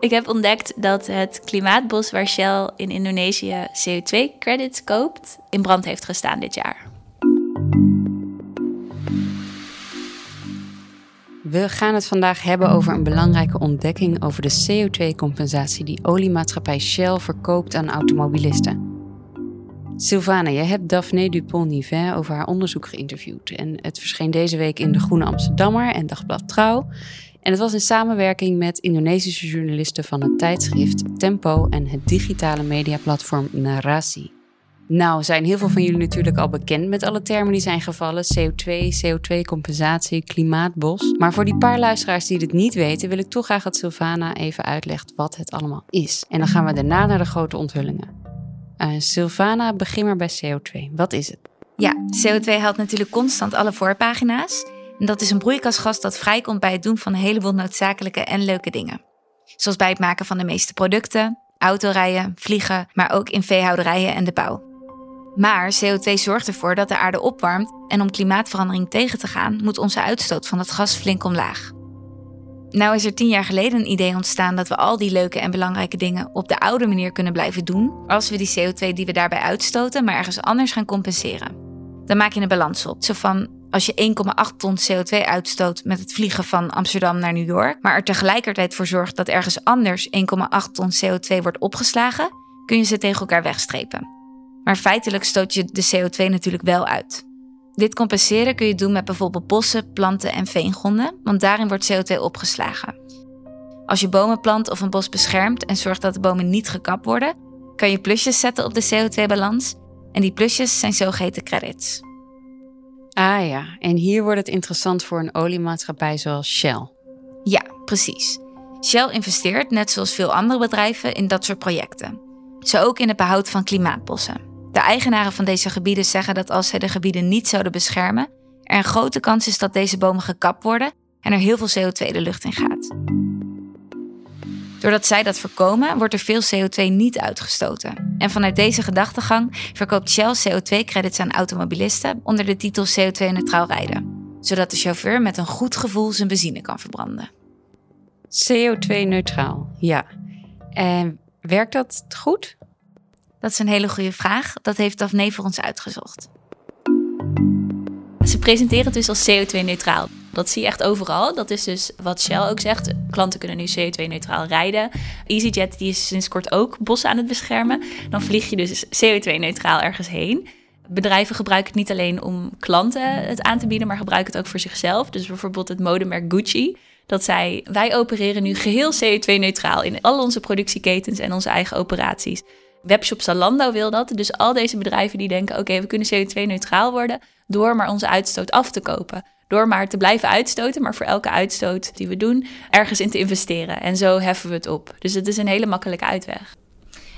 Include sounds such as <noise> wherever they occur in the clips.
Ik heb ontdekt dat het klimaatbos waar Shell in Indonesië CO2-credits koopt, in brand heeft gestaan dit jaar. We gaan het vandaag hebben over een belangrijke ontdekking over de CO2-compensatie die oliemaatschappij Shell verkoopt aan automobilisten. Sylvana, je hebt Daphne Dupont-Nivin over haar onderzoek geïnterviewd. En het verscheen deze week in De Groene Amsterdammer en Dagblad Trouw. En het was in samenwerking met Indonesische journalisten van het tijdschrift Tempo en het digitale mediaplatform Narasi. Nou, zijn heel veel van jullie natuurlijk al bekend met alle termen die zijn gevallen: CO2, CO2-compensatie, klimaatbos. Maar voor die paar luisteraars die dit niet weten, wil ik toch graag dat Sylvana even uitlegt wat het allemaal is. En dan gaan we daarna naar de grote onthullingen. Uh, Sylvana, begin maar bij CO2. Wat is het? Ja, CO2 haalt natuurlijk constant alle voorpagina's. En dat is een broeikasgas dat vrijkomt bij het doen van een heleboel noodzakelijke en leuke dingen. Zoals bij het maken van de meeste producten, autorijden, vliegen, maar ook in veehouderijen en de bouw. Maar CO2 zorgt ervoor dat de aarde opwarmt en om klimaatverandering tegen te gaan, moet onze uitstoot van het gas flink omlaag. Nou is er tien jaar geleden een idee ontstaan dat we al die leuke en belangrijke dingen op de oude manier kunnen blijven doen, als we die CO2 die we daarbij uitstoten, maar ergens anders gaan compenseren. Dan maak je een balans op. Zo van, als je 1,8 ton CO2 uitstoot met het vliegen van Amsterdam naar New York, maar er tegelijkertijd voor zorgt dat ergens anders 1,8 ton CO2 wordt opgeslagen, kun je ze tegen elkaar wegstrepen. Maar feitelijk stoot je de CO2 natuurlijk wel uit. Dit compenseren kun je doen met bijvoorbeeld bossen, planten en veengronden, want daarin wordt CO2 opgeslagen. Als je bomen plant of een bos beschermt en zorgt dat de bomen niet gekapt worden, kan je plusjes zetten op de CO2-balans en die plusjes zijn zogeheten credits. Ah ja, en hier wordt het interessant voor een oliemaatschappij zoals Shell. Ja, precies. Shell investeert, net zoals veel andere bedrijven, in dat soort projecten. Zo ook in het behoud van klimaatbossen. De eigenaren van deze gebieden zeggen dat als zij de gebieden niet zouden beschermen, er een grote kans is dat deze bomen gekapt worden en er heel veel CO2 de lucht in gaat. Doordat zij dat voorkomen, wordt er veel CO2 niet uitgestoten. En vanuit deze gedachtegang verkoopt Shell CO2-credits aan automobilisten onder de titel CO2-neutraal rijden, zodat de chauffeur met een goed gevoel zijn benzine kan verbranden. CO2-neutraal, ja. En werkt dat goed? Dat is een hele goede vraag. Dat heeft Daphne voor ons uitgezocht. Ze presenteren het dus als CO2-neutraal. Dat zie je echt overal. Dat is dus wat Shell ook zegt. Klanten kunnen nu CO2-neutraal rijden. EasyJet die is sinds kort ook bossen aan het beschermen. Dan vlieg je dus CO2-neutraal ergens heen. Bedrijven gebruiken het niet alleen om klanten het aan te bieden, maar gebruiken het ook voor zichzelf. Dus bijvoorbeeld het modemerk Gucci. Dat zij, wij opereren nu geheel CO2-neutraal in al onze productieketens en onze eigen operaties. Webshop Zalando wil dat. Dus al deze bedrijven die denken: oké, we kunnen CO2-neutraal worden door maar onze uitstoot af te kopen. Door maar te blijven uitstoten, maar voor elke uitstoot die we doen, ergens in te investeren. En zo heffen we het op. Dus het is een hele makkelijke uitweg.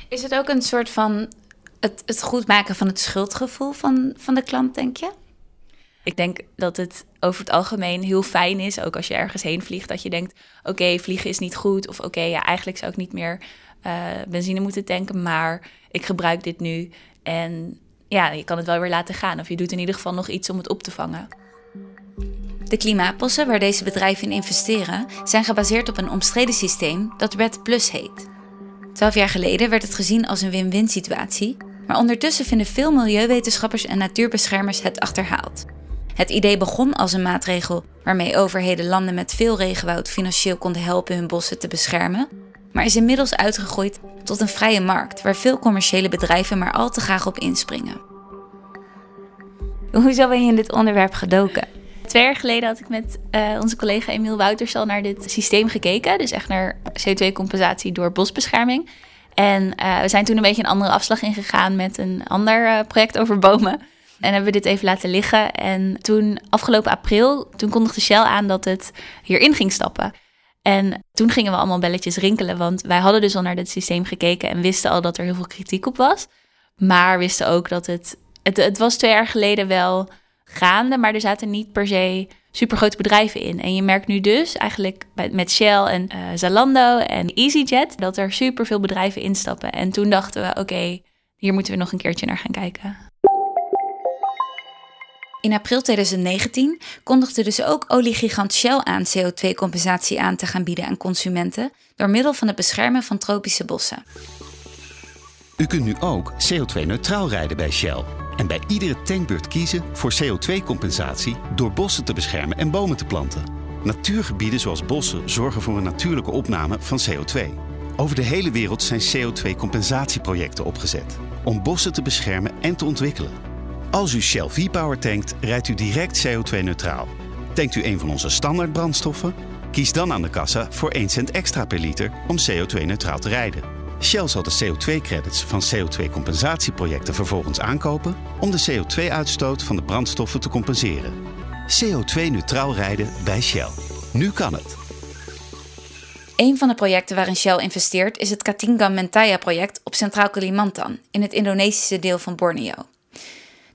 Is het ook een soort van het, het goed maken van het schuldgevoel van, van de klant, denk je? Ik denk dat het over het algemeen heel fijn is, ook als je ergens heen vliegt, dat je denkt: oké, vliegen is niet goed. Of oké, ja, eigenlijk zou ik niet meer uh, benzine moeten tanken, maar ik gebruik dit nu. En ja, je kan het wel weer laten gaan. Of je doet in ieder geval nog iets om het op te vangen. De klimaatbossen waar deze bedrijven in investeren zijn gebaseerd op een omstreden systeem dat Red Plus heet. Twaalf jaar geleden werd het gezien als een win-win situatie, maar ondertussen vinden veel milieuwetenschappers en natuurbeschermers het achterhaald. Het idee begon als een maatregel waarmee overheden landen met veel regenwoud financieel konden helpen hun bossen te beschermen, maar is inmiddels uitgegroeid tot een vrije markt waar veel commerciële bedrijven maar al te graag op inspringen. <laughs> Hoezo ben je in dit onderwerp gedoken? Twee jaar geleden had ik met uh, onze collega Emiel Wouters al naar dit systeem gekeken. Dus echt naar CO2-compensatie door bosbescherming. En uh, we zijn toen een beetje een andere afslag ingegaan met een ander uh, project over bomen. En hebben we dit even laten liggen. En toen, afgelopen april, toen kondigde Shell aan dat het hierin ging stappen. En toen gingen we allemaal belletjes rinkelen, want wij hadden dus al naar dit systeem gekeken en wisten al dat er heel veel kritiek op was. Maar wisten ook dat het het, het was twee jaar geleden wel gaande, maar er zaten niet per se supergrote bedrijven in. En je merkt nu dus eigenlijk met Shell en uh, Zalando en EasyJet dat er superveel bedrijven instappen. En toen dachten we, oké, hier moeten we nog een keertje naar gaan kijken. In april 2019 kondigde dus ook oliegigant Shell aan CO2-compensatie aan te gaan bieden aan consumenten door middel van het beschermen van tropische bossen. U kunt nu ook CO2-neutraal rijden bij Shell en bij iedere tankbeurt kiezen voor CO2-compensatie door bossen te beschermen en bomen te planten. Natuurgebieden zoals bossen zorgen voor een natuurlijke opname van CO2. Over de hele wereld zijn CO2-compensatieprojecten opgezet om bossen te beschermen en te ontwikkelen. Als u Shell V-Power tankt, rijdt u direct CO2-neutraal. Tankt u een van onze standaard brandstoffen? Kies dan aan de kassa voor 1 cent extra per liter om CO2-neutraal te rijden. Shell zal de CO2-credits van CO2-compensatieprojecten vervolgens aankopen om de CO2-uitstoot van de brandstoffen te compenseren. CO2-neutraal rijden bij Shell. Nu kan het. Een van de projecten waarin Shell investeert is het Katingan Mentaya-project op Centraal Kalimantan, in het Indonesische deel van Borneo.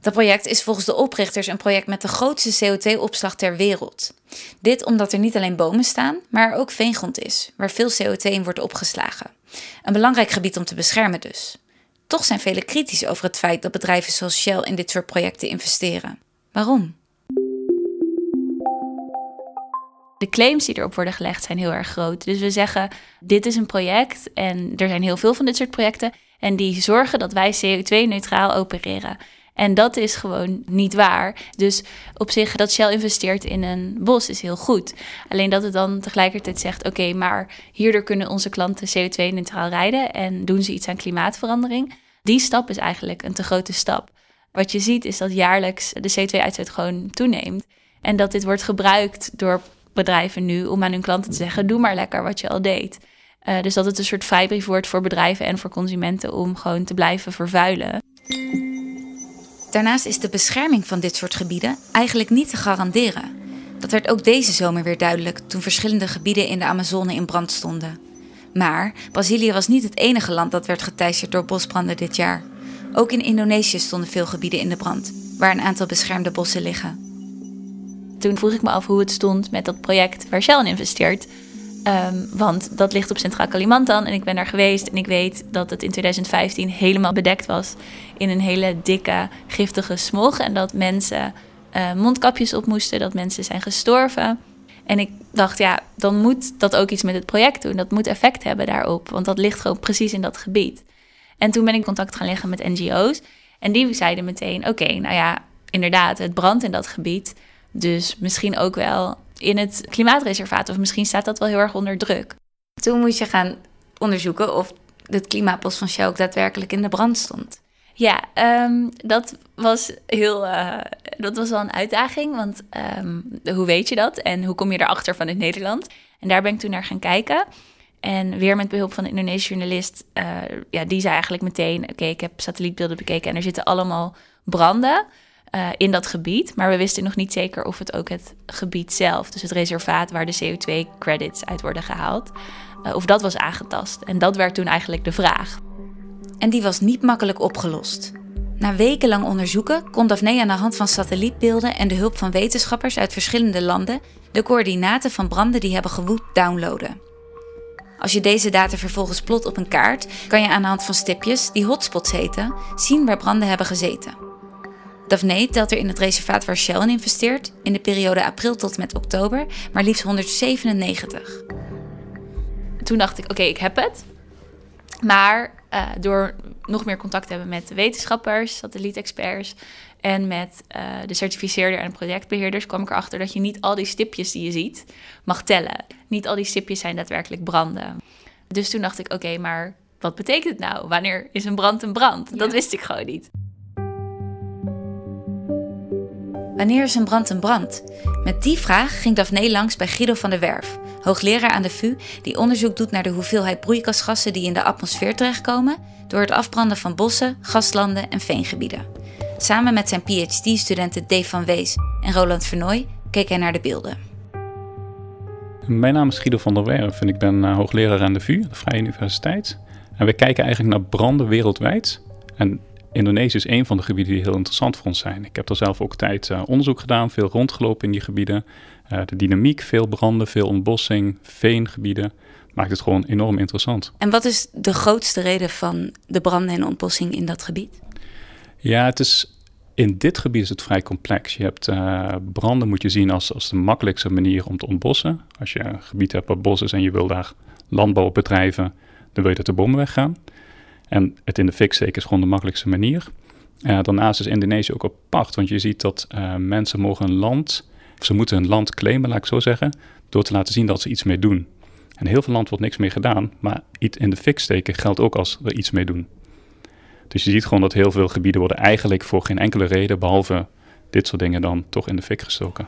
Dat project is volgens de oprichters een project met de grootste CO2-opslag ter wereld. Dit omdat er niet alleen bomen staan, maar er ook veengrond is, waar veel CO2 in wordt opgeslagen. Een belangrijk gebied om te beschermen dus. Toch zijn velen kritisch over het feit dat bedrijven zoals Shell in dit soort projecten investeren. Waarom? De claims die erop worden gelegd zijn heel erg groot. Dus we zeggen: dit is een project en er zijn heel veel van dit soort projecten. En die zorgen dat wij CO2-neutraal opereren. En dat is gewoon niet waar. Dus op zich dat Shell investeert in een bos is heel goed. Alleen dat het dan tegelijkertijd zegt: oké, maar hierdoor kunnen onze klanten CO2-neutraal rijden en doen ze iets aan klimaatverandering. Die stap is eigenlijk een te grote stap. Wat je ziet is dat jaarlijks de CO2-uitstoot gewoon toeneemt. En dat dit wordt gebruikt door bedrijven nu om aan hun klanten te zeggen: doe maar lekker wat je al deed. Uh, dus dat het een soort vrijbrief wordt voor bedrijven en voor consumenten om gewoon te blijven vervuilen. Daarnaast is de bescherming van dit soort gebieden eigenlijk niet te garanderen. Dat werd ook deze zomer weer duidelijk toen verschillende gebieden in de Amazone in brand stonden. Maar Brazilië was niet het enige land dat werd geteisterd door bosbranden dit jaar. Ook in Indonesië stonden veel gebieden in de brand, waar een aantal beschermde bossen liggen. Toen vroeg ik me af hoe het stond met dat project waar Shell in investeert. Ehm, want dat ligt op Centraal Kalimantan en ik ben daar geweest en ik weet dat het in 2015 helemaal bedekt was in een hele dikke, giftige smog. En dat mensen uh, mondkapjes op moesten, dat mensen zijn gestorven. En ik dacht, ja, dan moet dat ook iets met het project doen. Dat moet effect hebben daarop, want dat ligt gewoon precies in dat gebied. En toen ben ik contact gaan leggen met NGO's. En die zeiden meteen: Oké, nou ja, inderdaad, het brandt in dat gebied. Dus misschien ook wel in het klimaatreservaat. Of misschien staat dat wel heel erg onder druk. Toen moest je gaan onderzoeken of het klimaatbos van Shell ook daadwerkelijk in de brand stond. Ja, um, dat was heel. Uh, dat was wel een uitdaging. Want um, hoe weet je dat? En hoe kom je erachter van in Nederland? En daar ben ik toen naar gaan kijken. En weer met behulp van een Indonesische journalist. Uh, ja, die zei eigenlijk meteen: Oké, ik heb satellietbeelden bekeken. En er zitten allemaal branden. Uh, in dat gebied. Maar we wisten nog niet zeker of het ook het gebied zelf, dus het reservaat waar de CO2-credits uit worden gehaald, uh, of dat was aangetast. En dat werd toen eigenlijk de vraag. En die was niet makkelijk opgelost. Na wekenlang onderzoeken kon Daphne aan de hand van satellietbeelden en de hulp van wetenschappers uit verschillende landen de coördinaten van branden die hebben gewoed downloaden. Als je deze data vervolgens plot op een kaart, kan je aan de hand van stipjes, die hotspots heten, zien waar branden hebben gezeten. Daphne telt er in het reservaat waar Shell in investeert in de periode april tot met oktober maar liefst 197. Toen dacht ik, oké, ik heb het. Maar uh, door nog meer contact te hebben met wetenschappers, satellietexperts en met uh, de certificeerder en projectbeheerders, kwam ik erachter dat je niet al die stipjes die je ziet mag tellen. Niet al die stipjes zijn daadwerkelijk branden. Dus toen dacht ik, oké, maar wat betekent het nou? Wanneer is een brand een brand? Dat wist ik gewoon niet. Wanneer is een brand een brand? Met die vraag ging Daphne langs bij Guido van der Werf, hoogleraar aan de VU, die onderzoek doet naar de hoeveelheid broeikasgassen die in de atmosfeer terechtkomen door het afbranden van bossen, gaslanden en veengebieden. Samen met zijn PhD-studenten Dave van Wees en Roland Vernooy keek hij naar de beelden. Mijn naam is Guido van der Werf en ik ben eh, hoogleraar aan de VU, de Vrije Universiteit. En we kijken eigenlijk naar branden wereldwijd. En Indonesië is een van de gebieden die heel interessant voor ons zijn. Ik heb er zelf ook tijd uh, onderzoek gedaan, veel rondgelopen in die gebieden. Uh, de dynamiek, veel branden, veel ontbossing, veengebieden, maakt het gewoon enorm interessant. En wat is de grootste reden van de branden en ontbossing in dat gebied? Ja, het is in dit gebied is het vrij complex. Je hebt uh, branden moet je zien als, als de makkelijkste manier om te ontbossen. Als je een gebied hebt waar bos is en je wil daar landbouw bedrijven, dan wil je dat de bomen weggaan. En het in de fik steken is gewoon de makkelijkste manier. Uh, daarnaast is Indonesië ook apart, want je ziet dat uh, mensen mogen een land, ze moeten hun land claimen, laat ik zo zeggen, door te laten zien dat ze iets mee doen. En heel veel land wordt niks mee gedaan, maar iets in de fik steken geldt ook als er iets mee doen. Dus je ziet gewoon dat heel veel gebieden worden eigenlijk voor geen enkele reden, behalve dit soort dingen, dan toch in de fik gestoken.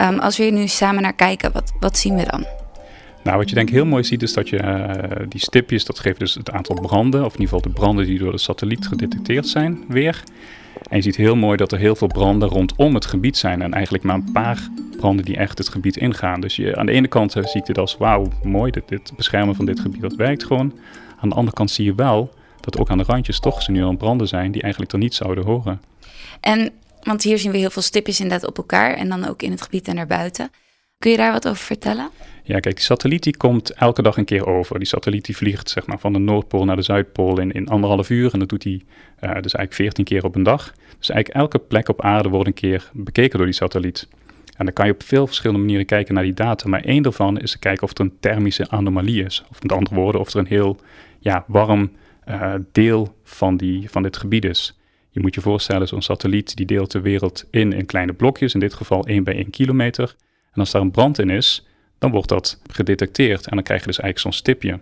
Um, als we hier nu samen naar kijken, wat, wat zien we dan? Nou, wat je denk ik heel mooi ziet is dat je uh, die stipjes, dat geeft dus het aantal branden, of in ieder geval de branden die door de satelliet gedetecteerd zijn, weer. En je ziet heel mooi dat er heel veel branden rondom het gebied zijn en eigenlijk maar een paar branden die echt het gebied ingaan. Dus je, aan de ene kant zie je dit als wauw, mooi, dit, dit beschermen van dit gebied, dat werkt gewoon. Aan de andere kant zie je wel dat ook aan de randjes toch nu al branden zijn die eigenlijk er niet zouden horen. En, want hier zien we heel veel stipjes inderdaad op elkaar en dan ook in het gebied en daarbuiten. Kun je daar wat over vertellen? Ja, kijk, die satelliet die komt elke dag een keer over. Die satelliet die vliegt zeg maar, van de Noordpool naar de Zuidpool in, in anderhalf uur. En dat doet hij uh, dus eigenlijk veertien keer op een dag. Dus eigenlijk elke plek op aarde wordt een keer bekeken door die satelliet. En dan kan je op veel verschillende manieren kijken naar die data. Maar één daarvan is te kijken of er een thermische anomalie is. Of met andere woorden, of er een heel ja, warm uh, deel van, die, van dit gebied is. Je moet je voorstellen, zo'n satelliet die deelt de wereld in in kleine blokjes. In dit geval 1 bij 1 kilometer. En als daar een brand in is, dan wordt dat gedetecteerd. En dan krijg je dus eigenlijk zo'n stipje.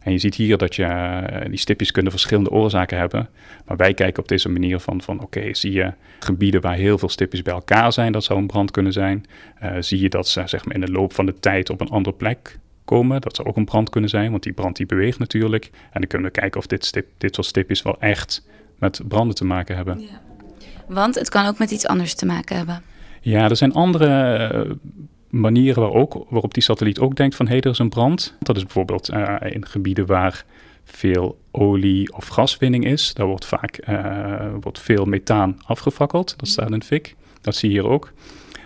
En je ziet hier dat je, uh, die stipjes kunnen verschillende oorzaken hebben. Maar wij kijken op deze manier van, van oké, zie je gebieden waar heel veel stipjes bij elkaar zijn, dat zou een brand kunnen zijn. Uh, zie je dat ze zeg maar, in de loop van de tijd op een andere plek komen, dat zou ook een brand kunnen zijn, want die brand die beweegt natuurlijk. En dan kunnen we kijken of dit, stip, dit soort stipjes wel echt met branden te maken hebben. Ja. Want het kan ook met iets anders te maken hebben. Ja, er zijn andere uh, manieren waar ook, waarop die satelliet ook denkt van hé, hey, er is een brand. Dat is bijvoorbeeld uh, in gebieden waar veel olie- of gaswinning is. Daar wordt vaak uh, wordt veel methaan afgefakkeld. Dat staat in fik. Dat zie je hier ook.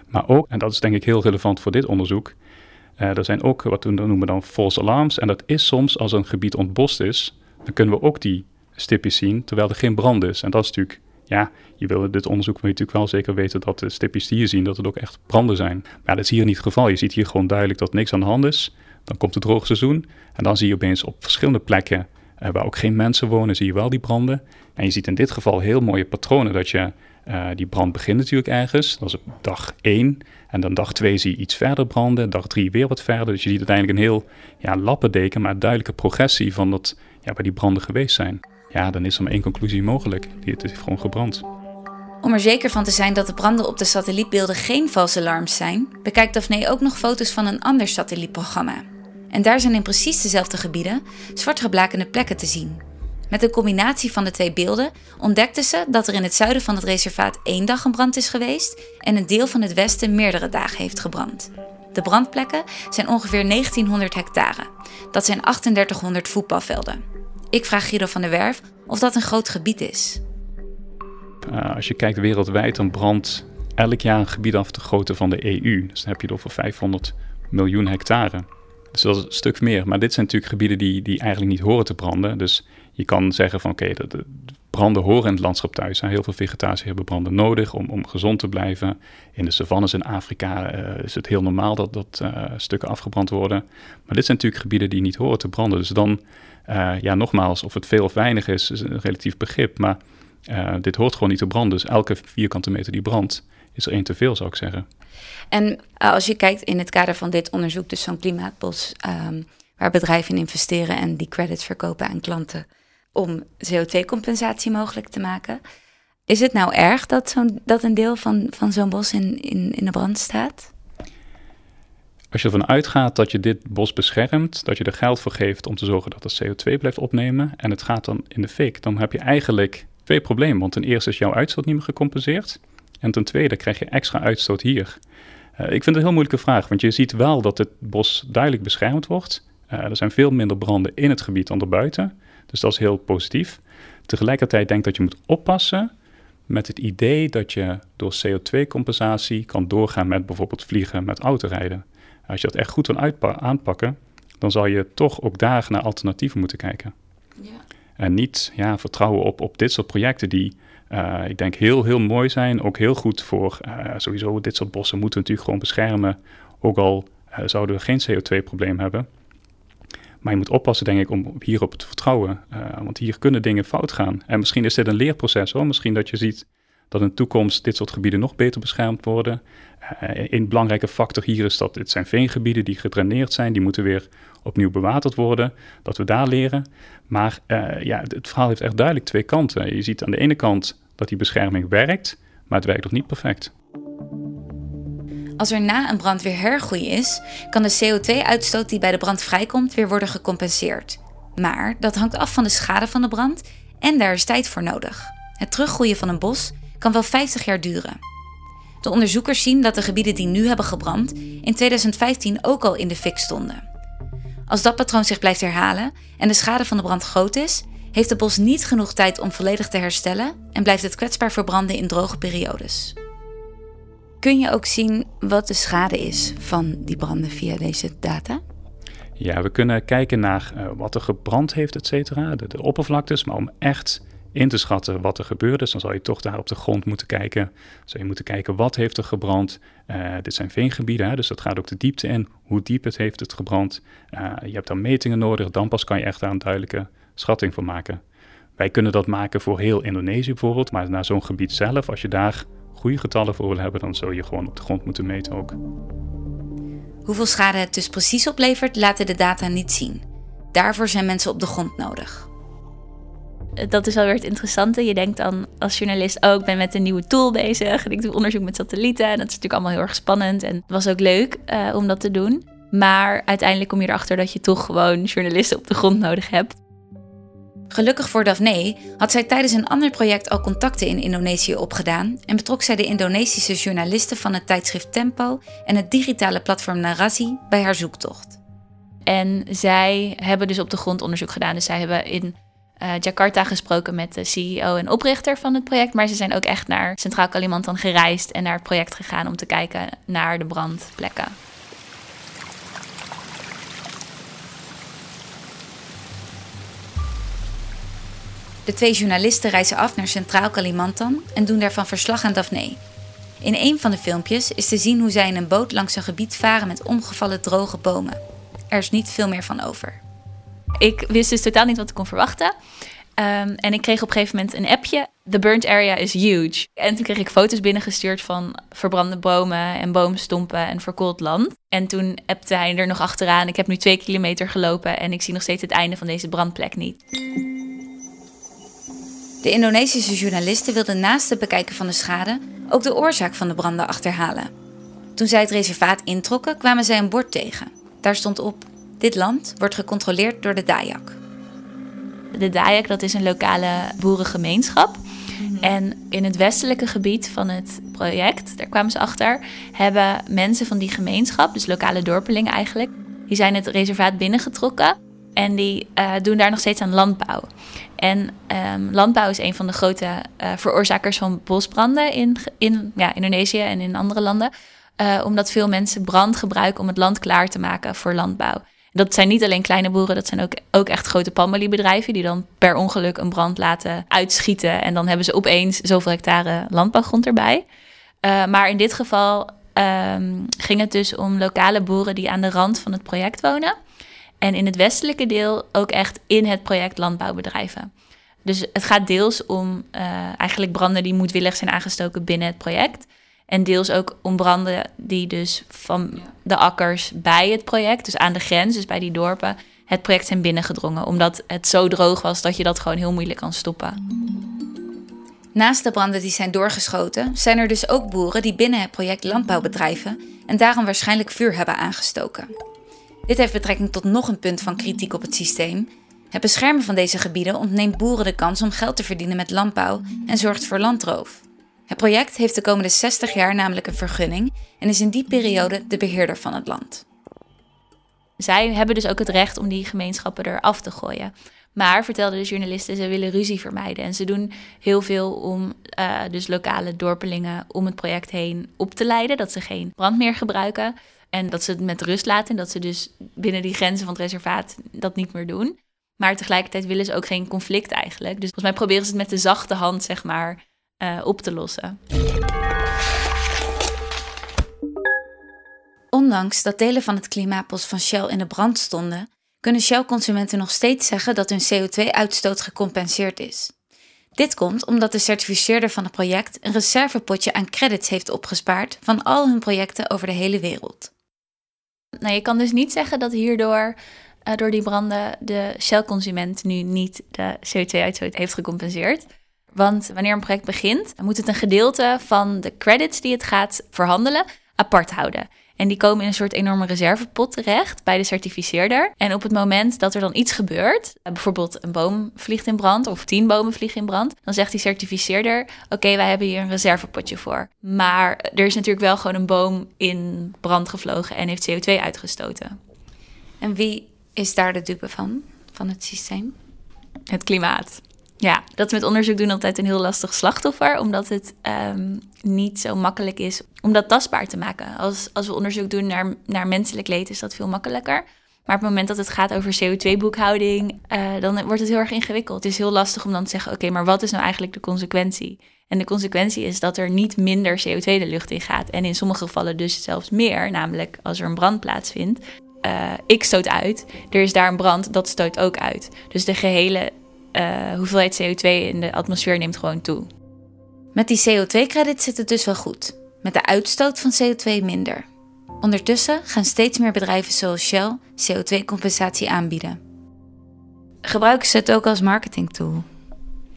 Maar ook, en dat is denk ik heel relevant voor dit onderzoek, er zijn ook wat we noemen dan false alarms. En dat is soms als een gebied ontbost is, dan kunnen we ook die stipjes zien, terwijl er geen brand is. En dat is natuurlijk ja, je wil dit onderzoek wil je natuurlijk wel zeker weten dat de stipjes die je zien, dat het ook echt branden zijn. Maar dat is hier niet het geval. Je ziet hier gewoon duidelijk dat niks aan de hand is. Dan komt het droogseizoen en dan zie je opeens op verschillende plekken uh, waar ook geen mensen wonen, zie je wel die branden. En je ziet in dit geval heel mooie patronen dat je, uh, die brand begint natuurlijk ergens. Dat is op dag 1. En dan dag 2 zie je iets verder branden, dag 3 weer wat verder. Dus je ziet uiteindelijk een heel ja, lappendeken, maar duidelijke progressie van dat, ja, waar die branden geweest zijn ja, dan is er maar één conclusie mogelijk. Het is gewoon gebrand. Om er zeker van te zijn dat de branden op de satellietbeelden geen valse alarms zijn, bekijkt Daphne ook nog foto's van een ander satellietprogramma. En daar zijn in precies dezelfde gebieden zwartgeblakende plekken te zien. Met een combinatie van de twee beelden ontdekten ze dat er in het zuiden van het reservaat één dag een brand is geweest en een deel van het westen meerdere dagen heeft gebrand. De brandplekken zijn ongeveer 1900 hectare. Dat zijn 3800 voetbalvelden. Ik vraag Guido van der Werf of dat een groot gebied is. Uh, als je kijkt wereldwijd, dan brandt elk jaar een gebied af de grootte van de EU. Dus dan heb je het over 500 miljoen hectare. Dus dat is een stuk meer. Maar dit zijn natuurlijk gebieden die, die eigenlijk niet horen te branden. Dus je kan zeggen van oké, okay, de, de, branden horen in het landschap thuis. Heel veel vegetatie hebben branden nodig om, om gezond te blijven. In de savannes in Afrika uh, is het heel normaal dat, dat uh, stukken afgebrand worden. Maar dit zijn natuurlijk gebieden die niet horen te branden. Dus dan uh, ja, nogmaals, of het veel of weinig is, is een relatief begrip. Maar uh, dit hoort gewoon niet te branden. Dus elke vierkante meter die brandt, is er één te veel, zou ik zeggen. En eh, als je kijkt in het kader van dit onderzoek, dus zo'n klimaatbos, um, waar bedrijven in investeren en die credits verkopen aan klanten om CO2-compensatie mogelijk te maken. Is het nou erg dat, zo'n dat een deel van, van zo'n bos in, in, in de brand staat? Als je ervan uitgaat dat je dit bos beschermt, dat je er geld voor geeft om te zorgen dat het CO2 blijft opnemen en het gaat dan in de fik, dan heb je eigenlijk twee problemen. Want ten eerste is jouw uitstoot niet meer gecompenseerd en ten tweede krijg je extra uitstoot hier. ik vind het een heel moeilijke vraag, want je ziet wel dat het bos duidelijk beschermd wordt. er zijn veel minder branden in het gebied dan erbuiten, dus dat is heel positief. Tegelijkertijd denk ik dat je moet oppassen met het idee dat je door CO2-compensatie kan doorgaan met bijvoorbeeld vliegen, met autorijden. Als je dat echt goed wil aanpakken, dan zal je toch ook daar naar alternatieven moeten kijken. Ja. En niet ja, vertrouwen op, op dit soort projecten die, uh, ik denk, heel, heel mooi zijn. Ook heel goed voor, uh, sowieso, dit soort bossen moeten we natuurlijk gewoon beschermen. Ook al uh, zouden we geen CO2-probleem hebben. Maar je moet oppassen, denk ik, om hierop te vertrouwen. want hier kunnen dingen fout gaan. En misschien is dit een leerproces hoor. Misschien dat je ziet dat in de toekomst dit soort gebieden nog beter beschermd worden. Uh, een belangrijke factor hier is dat het zijn veengebieden die gedraineerd zijn, die moeten weer opnieuw bewaterd worden, dat we daar leren. Maar uh, ja, het verhaal heeft echt duidelijk twee kanten. Je ziet aan de ene kant dat die bescherming werkt, maar het werkt nog niet perfect. Als er na een brand weer hergroei is, kan de CO2-uitstoot die bij de brand vrijkomt weer worden gecompenseerd. Maar dat hangt af van de schade van de brand en daar is tijd voor nodig. Het teruggroeien van een bos kan wel 50 jaar duren. De onderzoekers zien dat de gebieden die nu hebben gebrand in 2015 ook al in de fik stonden. Als dat patroon zich blijft herhalen en de schade van de brand groot is, heeft het bos niet genoeg tijd om volledig te herstellen en blijft het kwetsbaar voor branden in droge periodes. Kun je ook zien wat de schade is van die branden via deze data? Ja, we kunnen kijken naar uh, wat er gebrand heeft, et cetera, de, de oppervlaktes, maar om echt in te schatten wat er gebeurd is, dan zal je toch daar op de grond moeten kijken. Zou je moeten kijken wat heeft er gebrand. Uh, dit zijn veengebieden, hè, dus dat gaat ook de diepte in. Hoe diep het heeft het gebrand. Uh, je hebt dan metingen nodig, dan pas kan je echt daar een duidelijke schatting van maken. Wij kunnen dat maken voor heel Indonesië bijvoorbeeld, maar naar zo'n gebied zelf, als je daar goede getallen voor wil hebben, dan zul je gewoon op de grond moeten meten ook. Hoeveel schade het dus precies oplevert, laten de data niet zien. Daarvoor zijn mensen op de grond nodig dat is wel weer het interessante. Je denkt dan als journalist, oh, ik ben met een nieuwe tool bezig. En ik doe onderzoek met satellieten. En dat is natuurlijk allemaal heel erg spannend. En het was ook leuk uh, om dat te doen. Maar uiteindelijk kom je erachter dat je toch gewoon journalisten op de grond nodig hebt. Gelukkig voor Daphne had zij tijdens een ander project al contacten in Indonesië opgedaan en betrok zij de Indonesische journalisten van het tijdschrift Tempo en het digitale platform Narasi bij haar zoektocht. En zij hebben dus op de grond onderzoek gedaan. Dus zij hebben in uh, Jakarta gesproken met de CEO en oprichter van het project. Maar ze zijn ook echt naar Centraal Kalimantan gereisd en naar het project gegaan om te kijken naar de brandplekken. De twee journalisten reizen af naar Centraal Kalimantan en doen daarvan verslag aan Daphne. In een van de filmpjes is te zien hoe zij in een boot langs een gebied varen met omgevallen droge bomen. Er is niet veel meer van over. Ik wist dus totaal niet wat ik kon verwachten. Ehm, en ik kreeg op een gegeven moment een appje. The burnt area is huge. En toen kreeg ik foto's binnengestuurd van verbrande bomen en boomstompen en verkoold land. En toen appte hij er nog achteraan. Ik heb nu twee kilometer gelopen en ik zie nog steeds het einde van deze brandplek niet. De Indonesische journalisten wilden naast het bekijken van de schade ook de oorzaak van de branden achterhalen. Toen zij het reservaat introkken, kwamen zij een bord tegen. Daar stond op dit land wordt gecontroleerd door de Dayak. De Dayak dat is een lokale boerengemeenschap. Mhm. En in het westelijke gebied van het project, daar kwamen ze achter, hebben mensen van die gemeenschap, dus lokale dorpelingen eigenlijk, die zijn het reservaat binnengetrokken en die uh, doen daar nog steeds aan landbouw. En um, landbouw is een van de grote uh, veroorzakers van bosbranden in, in ja, Indonesië en in andere landen. Uh, omdat veel mensen brand gebruiken om het land klaar te maken voor landbouw. Dat zijn niet alleen kleine boeren, dat zijn ook, ook echt grote palmoliebedrijven die dan per ongeluk een brand laten uitschieten. En dan hebben ze opeens zoveel hectare landbouwgrond erbij. Uh, maar in dit geval um, ging het dus om lokale boeren die aan de rand van het project wonen. En in het westelijke deel ook echt in het project landbouwbedrijven. Dus het gaat deels om uh, eigenlijk branden die moedwillig zijn aangestoken binnen het project. En deels ook om branden die dus van de akkers bij het project, dus aan de grens, dus bij die dorpen, het project zijn binnengedrongen. Omdat het zo droog was dat je dat gewoon heel moeilijk kan stoppen. Naast de branden die zijn doorgeschoten, zijn er dus ook boeren die binnen het project landbouw bedrijven en daarom waarschijnlijk vuur hebben aangestoken. Dit heeft betrekking tot nog een punt van kritiek op het systeem. Het beschermen van deze gebieden ontneemt boeren de kans om geld te verdienen met landbouw en zorgt voor landroof. Het project heeft de komende 60 jaar namelijk een vergunning en is in die periode de beheerder van het land. Zij hebben dus ook het recht om die gemeenschappen eraf te gooien. Maar, vertelden de journalisten, ze willen ruzie vermijden. En ze doen heel veel om uh, dus lokale dorpelingen om het project heen op te leiden. Dat ze geen brand meer gebruiken. En dat ze het met rust laten. En dat ze dus binnen die grenzen van het reservaat dat niet meer doen. Maar tegelijkertijd willen ze ook geen conflict eigenlijk. Dus volgens mij proberen ze het met de zachte hand, zeg maar, uh, op te lossen. Ondanks dat delen van het klimaatbos van Shell in de brand stonden, kunnen Shell-consumenten nog steeds zeggen dat hun CO2-uitstoot gecompenseerd is. Dit komt omdat de certificeerder van het project een reservepotje aan credits heeft opgespaard van al hun projecten over de hele wereld. Nou, je kan dus niet zeggen dat hierdoor uh, door die branden de Shell-consument nu niet de CO2-uitstoot heeft gecompenseerd. Want wanneer een project begint, moet het een gedeelte van de credits die het gaat verhandelen apart houden. En die komen in een soort enorme reservepot terecht bij de certificeerder. En op het moment dat er dan iets gebeurt, eh, bijvoorbeeld een boom vliegt in brand of tien bomen vliegen in brand, dan zegt die certificeerder: Oké, wij hebben hier een reservepotje voor. Maar er is natuurlijk wel gewoon een boom in brand gevlogen en heeft CO2 uitgestoten. En wie is daar de dupe van, van het systeem? Het klimaat. Ja, dat is met onderzoek doen altijd een heel lastig slachtoffer, omdat het um, niet zo makkelijk is om dat tastbaar te maken. Als, als we onderzoek doen naar, naar menselijk leed, is dat veel makkelijker. Maar op het moment dat het gaat over CO2-boekhouding, uh, dan wordt het heel erg ingewikkeld. Het is heel lastig om dan te zeggen: oké, maar wat is nou eigenlijk de consequentie? En de consequentie is dat er niet minder CO2 de lucht in gaat. En in sommige gevallen dus zelfs meer, namelijk als er een brand plaatsvindt. Uh, ik stoot uit, er is daar een brand, dat stoot ook uit. Dus de gehele uh, hoeveelheid CO2 in de atmosfeer neemt gewoon toe. Met die CO2-credits zit het dus wel goed. Met de uitstoot van CO2 minder. Ondertussen gaan steeds meer bedrijven zoals Shell CO2-compensatie aanbieden. Gebruiken ze het ook als marketingtool?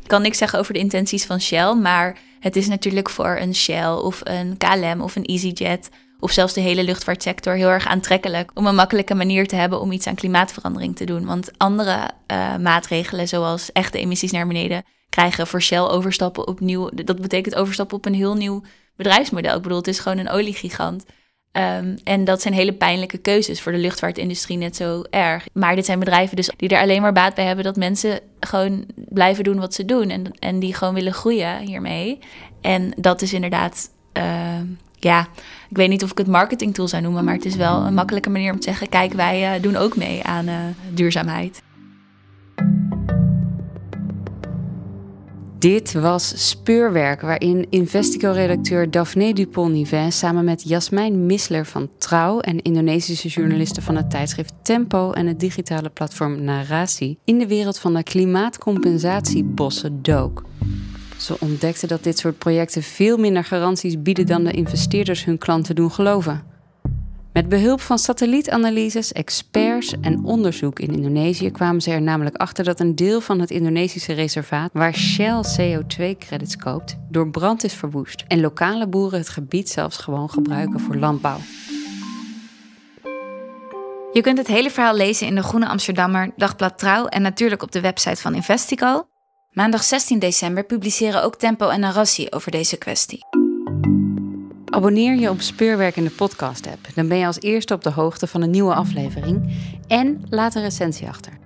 Ik kan niks zeggen over de intenties van Shell, maar het is natuurlijk voor een Shell of een KLM of een EasyJet of zelfs de hele luchtvaartsector heel erg aantrekkelijk om een makkelijke manier te hebben om iets aan klimaatverandering te doen. Want andere uh, maatregelen, zoals echte emissies naar beneden, krijgen voor Shell overstappen op nieuw. Dat betekent overstappen op een heel nieuw bedrijfsmodel. Ik bedoel, het is gewoon een oliegigant. Um, en dat zijn hele pijnlijke keuzes voor de luchtvaartindustrie net zo erg. Maar dit zijn bedrijven dus die er alleen maar baat bij hebben dat mensen gewoon blijven doen wat ze doen. En, en die gewoon willen groeien hiermee. En dat is inderdaad uh, ja, ik weet niet of ik het marketingtool zou noemen, maar het is wel een makkelijke manier om te zeggen: kijk, wij uh, doen ook mee aan uh, duurzaamheid. Dit was Speurwerk, waarin Investico-redacteur Daphne Dupont-Nivin samen met Jasmijn Missler van Trouw en Indonesische journalisten van het tijdschrift Tempo en het digitale platform Narasi in de wereld van de klimaatcompensatiebossen dook. Ze ontdekten dat dit soort projecten veel minder garanties bieden dan de investeerders hun klanten doen geloven. Met behulp van satellietanalyses, experts en onderzoek in Indonesië kwamen ze er namelijk achter dat een deel van het Indonesische reservaat, waar Shell CO2-credits koopt, door brand is verwoest en lokale boeren het gebied zelfs gewoon gebruiken voor landbouw. Je kunt het hele verhaal lezen in de Groene Amsterdammer, Dagblad Trouw en natuurlijk op de website van Investico. Maandag 16 december publiceren ook Tempo en Narassi over deze kwestie. Abonneer je op Speurwerk in de podcast-app. Dan ben je als eerste op de hoogte van een nieuwe aflevering. En laat een recensie achter.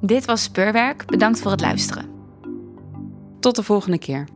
Dit was Speurwerk. Bedankt voor het luisteren. Tot de volgende keer.